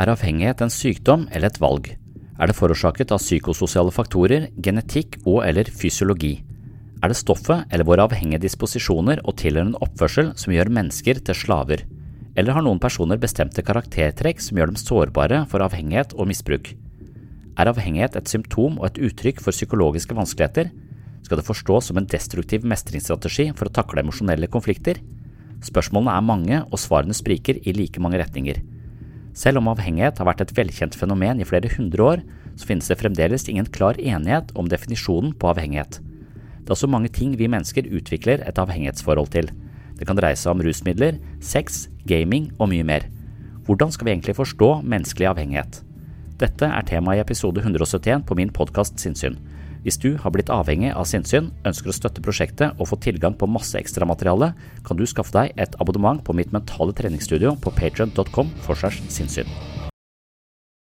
Er avhengighet en sykdom eller et valg? Er det forårsaket av psykososiale faktorer, genetikk og eller fysiologi? Er det stoffet eller våre avhengige disposisjoner og tilhørende oppførsel som gjør mennesker til slaver? Eller har noen personer bestemte karaktertrekk som gjør dem sårbare for avhengighet og misbruk? Er avhengighet et symptom og et uttrykk for psykologiske vanskeligheter? Skal det forstås som en destruktiv mestringsstrategi for å takle emosjonelle konflikter? Spørsmålene er mange, og svarene spriker i like mange retninger. Selv om avhengighet har vært et velkjent fenomen i flere hundre år, så finnes det fremdeles ingen klar enighet om definisjonen på avhengighet. Det er også mange ting vi mennesker utvikler et avhengighetsforhold til. Det kan dreie seg om rusmidler, sex, gaming og mye mer. Hvordan skal vi egentlig forstå menneskelig avhengighet? Dette er tema i episode 171 på min podkast Sinnsyn. Hvis du har blitt avhengig av sinnssyn, ønsker å støtte prosjektet og få tilgang på masse ekstramateriale, kan du skaffe deg et abonnement på mitt mentale treningsstudio på patrion.com for sinnssyn.